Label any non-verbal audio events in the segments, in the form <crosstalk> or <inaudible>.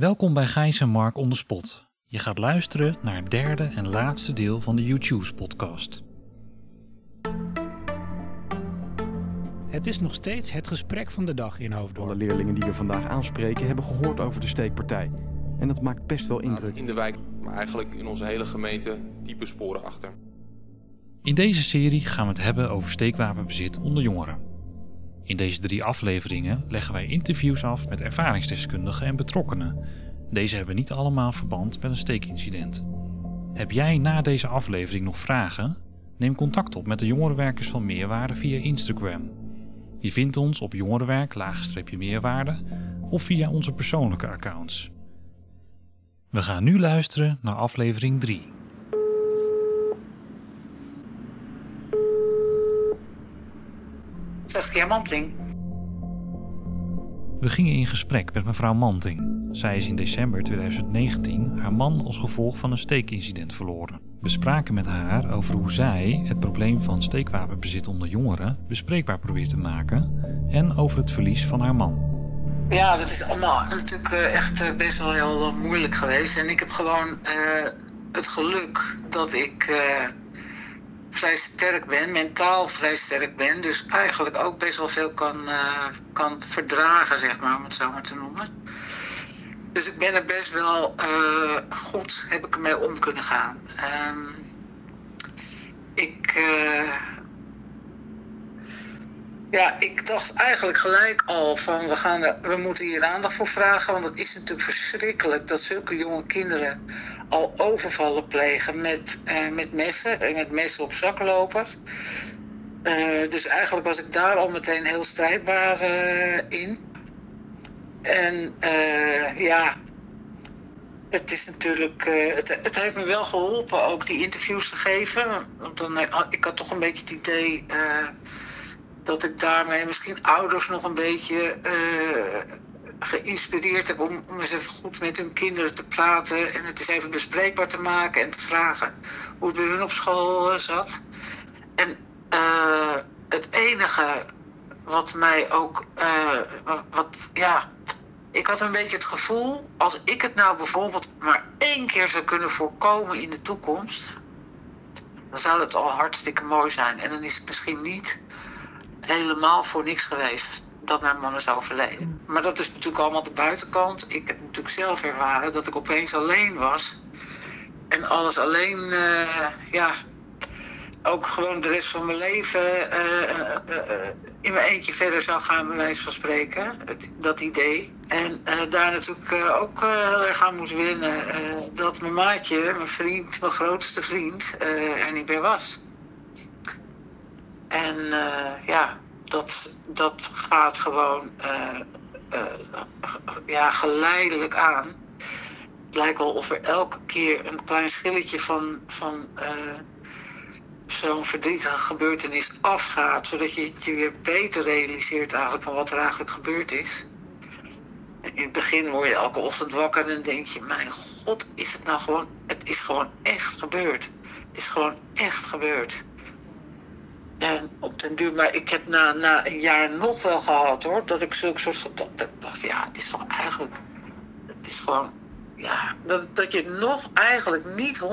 Welkom bij Gijs en Mark on the spot. Je gaat luisteren naar het derde en laatste deel van de YouTube's podcast. Het is nog steeds het gesprek van de dag in Alle Hoofddorp. leerlingen die we vandaag aanspreken hebben gehoord over de steekpartij. En dat maakt best wel indruk. In de wijk, maar eigenlijk in onze hele gemeente diepe sporen achter. In deze serie gaan we het hebben over steekwapenbezit onder jongeren. In deze drie afleveringen leggen wij interviews af met ervaringsdeskundigen en betrokkenen. Deze hebben niet allemaal verband met een steekincident. Heb jij na deze aflevering nog vragen? Neem contact op met de jongerenwerkers van Meerwaarde via Instagram. Je vindt ons op jongerenwerk laagstreepje meerwaarde of via onze persoonlijke accounts. We gaan nu luisteren naar aflevering 3. Saskia Manting. We gingen in gesprek met mevrouw Manting. Zij is in december 2019 haar man als gevolg van een steekincident verloren. We spraken met haar over hoe zij het probleem van steekwapenbezit onder jongeren bespreekbaar probeert te maken en over het verlies van haar man. Ja, dat is allemaal natuurlijk eh, echt eh, best wel heel eh, moeilijk geweest. En ik heb gewoon het geluk dat ik vrij sterk ben, mentaal vrij sterk ben. Dus eigenlijk ook best wel veel kan, eh, kan verdragen, zeg maar, om het zo maar te noemen. Dus ik ben er best wel eh, goed, heb ik ermee om kunnen gaan. Ehm, ik... eh, Ja, ik dacht eigenlijk gelijk al van we, gaan er, we moeten hier aandacht voor vragen. Want het is natuurlijk verschrikkelijk dat zulke jonge kinderen al overvallen plegen met, eh, met messen. En met messen op zak lopen. Eh, dus eigenlijk was ik daar al meteen heel strijdbaar eh, in. En eh, ja, het is natuurlijk. eh, het, het heeft me wel geholpen ook die interviews te geven. Want dan, eh, ik had toch een beetje het idee. eh, dat ik daarmee misschien ouders nog een beetje eh, geïnspireerd heb om, om eens even goed met hun kinderen te praten en het eens even bespreekbaar te maken en te vragen hoe het bij hun op school eh, zat. En eh, het enige wat mij ook, wat, wat, ja, ik had een beetje het gevoel, als ik het nou bijvoorbeeld maar één keer zou kunnen voorkomen in de toekomst, dan zou het al hartstikke mooi zijn. En dan is het misschien niet helemaal voor niks geweest dat mijn man is overleden. Maar dat is natuurlijk allemaal de buitenkant. Ik heb natuurlijk zelf ervaren dat ik opeens alleen was. En alles alleen, eh, ja, ook gewoon de rest van mijn leven eh, eh, in mijn eentje verder zou gaan, bij wijze van spreken. Dat idee. En daar natuurlijk ook heel erg aan moest winnen dat mijn maatje, mijn vriend, mijn grootste vriend, er niet meer was. En eh, ja, dat, dat gaat gewoon eh, eh, ja, geleidelijk aan. Het lijkt wel of er elke keer een klein schilletje van, van zo'n verdrietige gebeurtenis afgaat. Zodat je je weer beter realiseert eigenlijk van wat er eigenlijk gebeurd is. In het begin word je elke ochtend wakker en denk je, mijn god, is het nou gewoon, het is gewoon echt gebeurd. Het is gewoon echt gebeurd. En op den duur, maar ik heb na, na een jaar nog wel gehad hoor, dat ik zulke soort gedachten dacht, ja, het is toch eigenlijk, het is gewoon, ja, dat, dat je nog eigenlijk niet 100%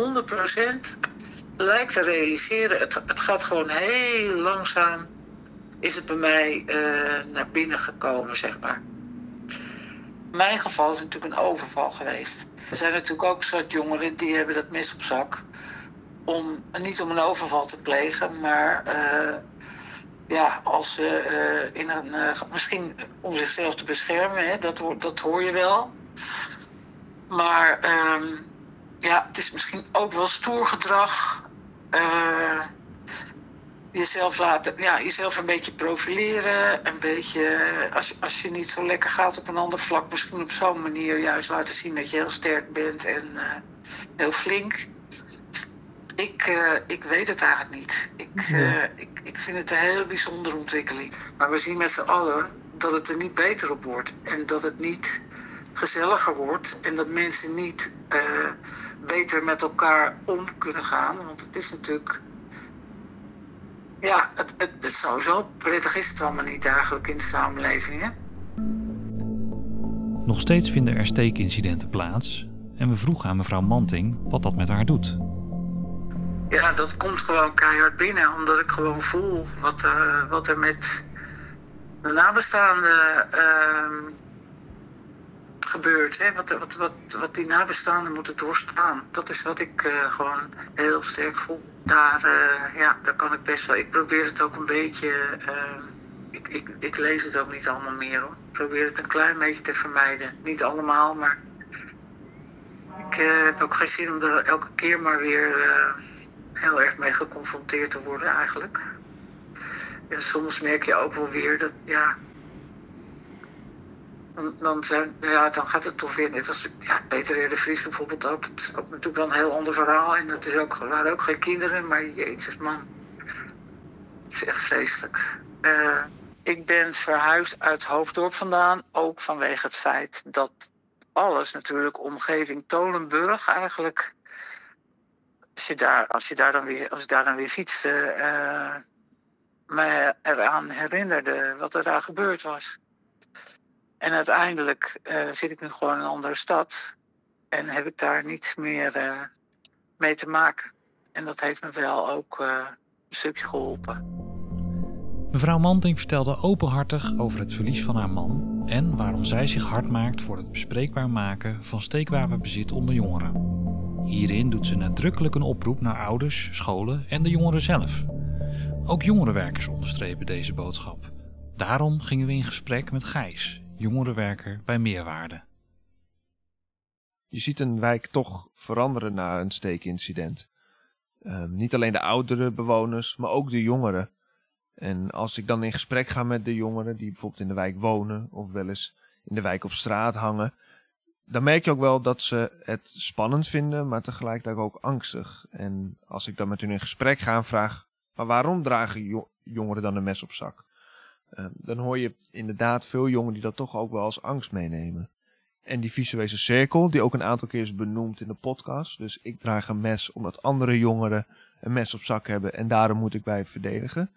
lijkt te realiseren. Het, het gaat gewoon heel langzaam, is het bij mij eh, naar binnen gekomen, zeg maar. In mijn geval is het natuurlijk een overval geweest. Er zijn natuurlijk ook soort jongeren die hebben dat mes op zak om niet om een overval te plegen, maar eh, ja, als ze eh, in een eh, misschien om zichzelf te beschermen, hè, dat, hoor- dat hoor je wel. Maar ehm, ja, het is misschien ook wel stoer gedrag. jezelf laten, ja, jezelf een beetje profileren, een beetje, als, als je niet zo lekker gaat op een ander vlak, misschien op zo'n manier juist laten zien dat je heel sterk bent en heel flink. Ik, eh, ik weet het eigenlijk niet. Ik, eh, ik, ik vind het een hele bijzondere ontwikkeling. Maar we zien met z'n allen dat het er niet beter op wordt. En dat het niet gezelliger wordt. En dat mensen niet eh, beter met elkaar om kunnen gaan. Want het is natuurlijk... Ja, het, het, het sowieso prettig is het allemaal niet eigenlijk in de samenleving, hè? Nog steeds vinden er steekincidenten plaats en we vroegen aan mevrouw Manting wat dat met haar doet. Ja, dat komt gewoon keihard binnen, omdat ik gewoon voel wat er, wat er met de nabestaanden ehm, gebeurt. Hè? Wat, wat, wat, wat die nabestaanden moeten doorstaan. Dat is wat ik eh, gewoon heel sterk voel. Daar, eh, ja, daar kan ik best wel. Ik probeer het ook een beetje. ehm, ik, ik, ik lees het ook niet allemaal meer hoor. Ik probeer het een klein beetje te vermijden. Niet allemaal, maar. Ik eh, heb ook geen zin om er elke keer maar weer heel erg mee geconfronteerd te worden eigenlijk. En soms merk je ook wel weer dat, ja, dan, dan, zijn, ja, dan gaat het toch weer net als ja, Peter de Vries bijvoorbeeld ook. Dat is ook natuurlijk wel een heel ander verhaal. En dat is ook, waren ook geen kinderen, maar jezus man. Het is echt vreselijk. Eh, ik ben verhuisd uit Hoofddorp vandaan. Ook vanwege het feit dat alles natuurlijk, omgeving Tolenburg eigenlijk. Als je daar, als je daar, dan, weer, als ik daar dan weer fietste, eh, me eraan herinnerde wat er daar gebeurd was. En uiteindelijk eh, zit ik nu gewoon in een andere stad. En heb ik daar niets meer eh, mee te maken. En dat heeft me wel ook een stukje geholpen. Mevrouw Manting vertelde openhartig over het verlies van haar man en waarom zij zich hard maakt voor het bespreekbaar maken van steekwapenbezit onder jongeren. Hierin doet ze nadrukkelijk een oproep naar ouders, scholen en de jongeren zelf. Ook jongerenwerkers onderstrepen deze boodschap. Daarom gingen we in gesprek met Gijs, jongerenwerker bij Meerwaarde. je ziet een wijk toch veranderen na een steekincident. Ehm, niet alleen de oudere bewoners, maar ook de jongeren. En als ik dan in gesprek ga met de jongeren die bijvoorbeeld in de wijk wonen of wel eens in de wijk op straat hangen, dan merk je ook wel dat ze het spannend vinden, maar tegelijkertijd ook angstig. En als ik dan met hun in gesprek ga en vraag, maar waarom dragen jo- jongeren dan een mes op zak? Ehm, dan hoor je inderdaad veel jongeren die dat toch ook wel als angst meenemen. En die visuele cirkel, die ook een aantal keer is benoemd in de podcast. Dus ik draag een mes omdat andere jongeren een mes op zak hebben en daarom moet ik mij verdedigen.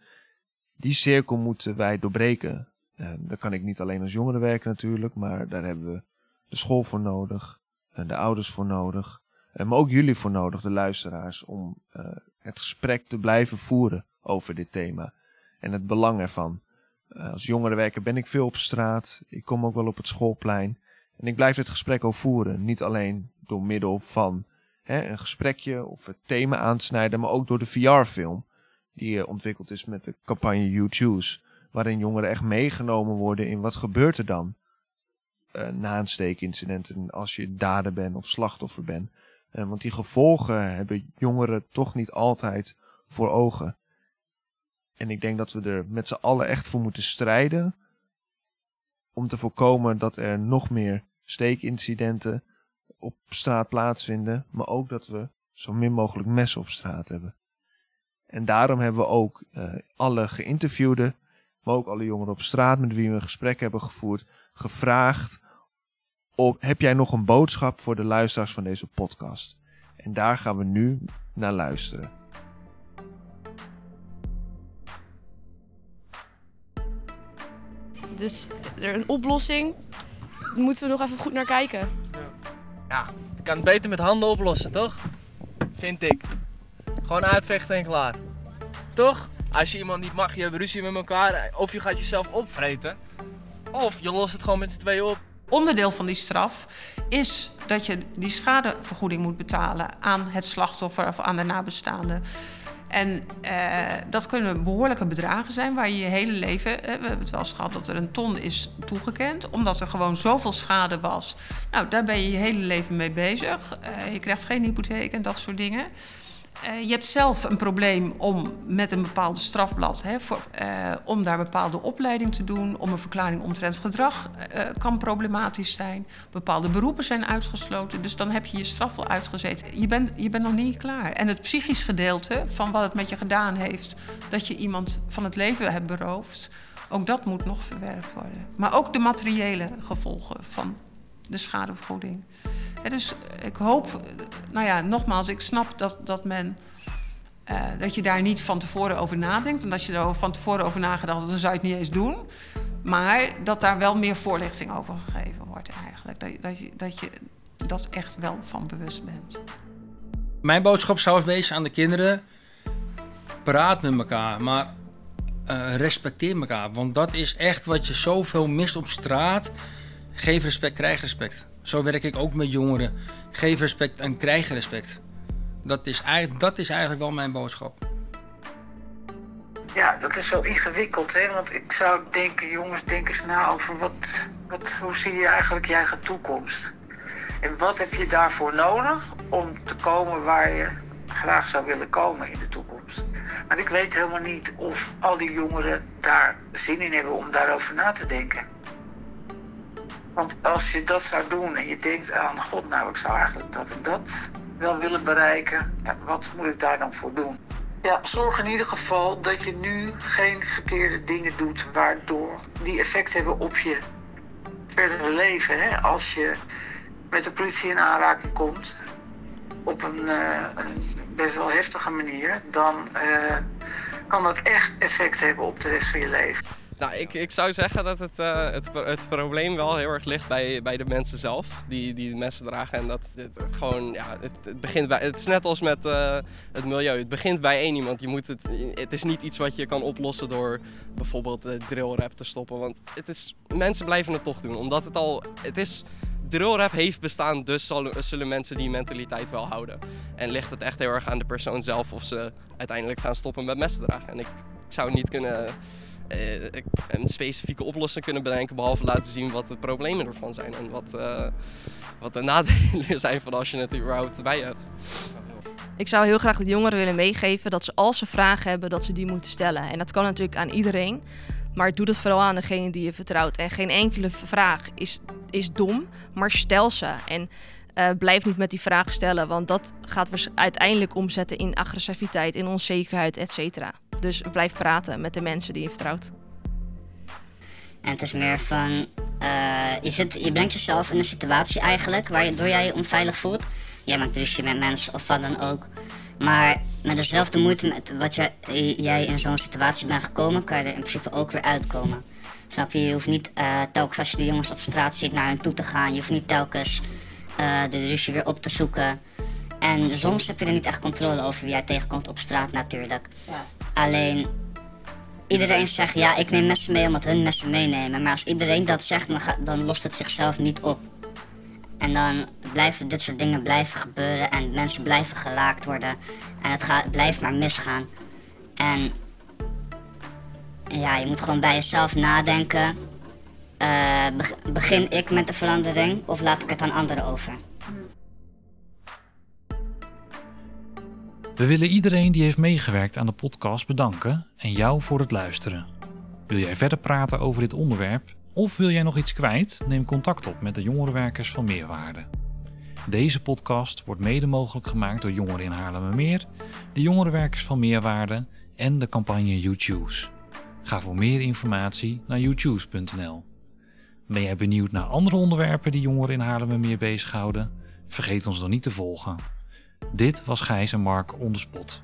Die cirkel moeten wij doorbreken. Eh, daar kan ik niet alleen als jongeren werken natuurlijk, maar daar hebben we de school voor nodig, en de ouders voor nodig, eh, maar ook jullie voor nodig, de luisteraars, om eh, het gesprek te blijven voeren over dit thema en het belang ervan. Eh, als jongerenwerker ben ik veel op straat, ik kom ook wel op het schoolplein. En ik blijf dit gesprek ook voeren. Niet alleen door middel van hè, een gesprekje of het thema aansnijden, maar ook door de VR-film. Die eh, ontwikkeld is met de campagne You Choose. Waarin jongeren echt meegenomen worden in wat gebeurt er dan eh, na een steekincident. En als je dader bent of slachtoffer bent. Eh, want die gevolgen hebben jongeren toch niet altijd voor ogen. En ik denk dat we er met z'n allen echt voor moeten strijden. Om te voorkomen dat er nog meer steekincidenten op straat plaatsvinden. Maar ook dat we zo min mogelijk messen op straat hebben. En daarom hebben we ook eh, alle geïnterviewden, maar ook alle jongeren op straat met wie we een gesprek hebben gevoerd, gevraagd: of, heb jij nog een boodschap voor de luisteraars van deze podcast? En daar gaan we nu naar luisteren. Dus er een oplossing. Daar moeten we nog even goed naar kijken. Ja, je kan het beter met handen oplossen, toch? Vind ik. Gewoon uitvechten en klaar. Toch? Als je iemand niet mag, je hebt ruzie met elkaar. Of je gaat jezelf opvreten. Of je lost het gewoon met z'n tweeën op. Onderdeel van die straf is dat je die schadevergoeding moet betalen aan het slachtoffer of aan de nabestaanden. En eh, dat kunnen behoorlijke bedragen zijn waar je je hele leven. eh, we hebben het wel eens gehad dat er een ton is toegekend, omdat er gewoon zoveel schade was. Nou, daar ben je je hele leven mee bezig. Eh, je krijgt geen hypotheek en dat soort dingen. Eh, je hebt zelf een probleem om met een bepaalde strafblad, hè, voor, eh, om daar bepaalde opleiding te doen, om een verklaring omtrent gedrag eh, kan problematisch zijn. Bepaalde beroepen zijn uitgesloten, dus dan heb je je straf al uitgezeten. Je bent, je bent nog niet klaar. En het psychisch gedeelte van wat het met je gedaan heeft, dat je iemand van het leven hebt beroofd, ook dat moet nog verwerkt worden. Maar ook de materiële gevolgen van de schadevergoeding. Dus ik hoop, eh, nou ja, nogmaals, ik snap dat, dat men. eh, dat je daar niet van tevoren over nadenkt. Want als je er van tevoren over nagedacht had, dan zou je het niet eens doen. Maar dat daar wel meer voorlichting over gegeven wordt eigenlijk. Dat, dat, je, dat je dat echt wel van bewust bent. Mijn boodschap zou wezen aan de kinderen: praat met elkaar, maar uh, respecteer elkaar. Want dat is echt wat je zoveel mist op straat. Geef respect, krijg respect. Zo werk ik ook met jongeren. Geef respect en krijg respect. Dat is, eigenlijk, dat is eigenlijk wel mijn boodschap. Ja, dat is zo ingewikkeld, hè? Want ik zou denken, jongens, denk eens na over wat, wat, hoe zie je eigenlijk je eigen toekomst? En wat heb je daarvoor nodig om te komen waar je graag zou willen komen in de toekomst? Maar ik weet helemaal niet of al die jongeren daar zin in hebben om daarover na te denken. Want als je dat zou doen en je denkt aan, god nou, ik zou eigenlijk dat en dat wel willen bereiken, wat moet ik daar dan voor doen? Ja, zorg in ieder geval dat je nu geen verkeerde dingen doet waardoor die effect hebben op je verdere leven. Hè? Als je met de politie in aanraking komt op een, uh, een best wel heftige manier, dan uh, kan dat echt effect hebben op de rest van je leven. Nou, ik, ik zou zeggen dat het, uh, het, het probleem wel heel erg ligt bij, bij de mensen zelf die, die de messen dragen. En dat het, gewoon, ja, het, het, begint bij, het is net als met uh, het milieu. Het begint bij één iemand. Je moet het, het is niet iets wat je kan oplossen door bijvoorbeeld uh, drillrap te stoppen. Want het is, mensen blijven het toch doen. Omdat het al, het is, drillrap heeft bestaan, dus zullen, zullen mensen die mentaliteit wel houden. En ligt het echt heel erg aan de persoon zelf of ze uiteindelijk gaan stoppen met messen dragen. En ik, ik zou niet kunnen een specifieke oplossing kunnen bedenken, behalve laten zien wat de problemen ervan zijn en wat, uh, wat de <laughs> nadelen zijn van als je het überhaupt bij hebt. Ik zou heel graag de jongeren willen meegeven dat ze als ze vragen hebben, dat ze die moeten stellen. En dat kan natuurlijk aan iedereen. Maar doe dat vooral aan degene die je vertrouwt. En geen enkele vraag is, is dom, maar stel ze. En uh, blijf niet met die vragen stellen, want dat gaat uiteindelijk omzetten in agressiviteit, in onzekerheid, et cetera. Dus blijf praten met de mensen die je vertrouwt. En het is meer van, uh, je, zit, je brengt jezelf in een situatie eigenlijk waardoor jij je onveilig voelt. Jij maakt ruzie met mensen of wat dan ook. Maar met dezelfde moeite met wat jij, jij in zo'n situatie bent gekomen, kan je er in principe ook weer uitkomen. Snap je? Je hoeft niet uh, telkens als je de jongens op straat ziet naar hen toe te gaan. Je hoeft niet telkens uh, de ruzie weer op te zoeken. En soms heb je er niet echt controle over wie jij tegenkomt op straat natuurlijk. Ja. Alleen, iedereen zegt ja, ik neem messen mee omdat hun messen meenemen. Maar als iedereen dat zegt, dan, dan lost het zichzelf niet op. En dan blijven dit soort dingen blijven gebeuren en mensen blijven gelaakt worden. En het gaat, blijft maar misgaan. En ja, je moet gewoon bij jezelf nadenken. Uh, begin ik met de verandering of laat ik het aan anderen over? We willen iedereen die heeft meegewerkt aan de podcast bedanken en jou voor het luisteren. Wil jij verder praten over dit onderwerp of wil jij nog iets kwijt? Neem contact op met de jongerenwerkers van Meerwaarde. Deze podcast wordt mede mogelijk gemaakt door Jongeren in Haarlemmermeer, de jongerenwerkers van Meerwaarde en de campagne YouChoose. Ga voor meer informatie naar youchoose.nl. Ben jij benieuwd naar andere onderwerpen die jongeren in Haarlemmermeer bezighouden? Vergeet ons dan niet te volgen. Dit was Gijs en Mark on the spot.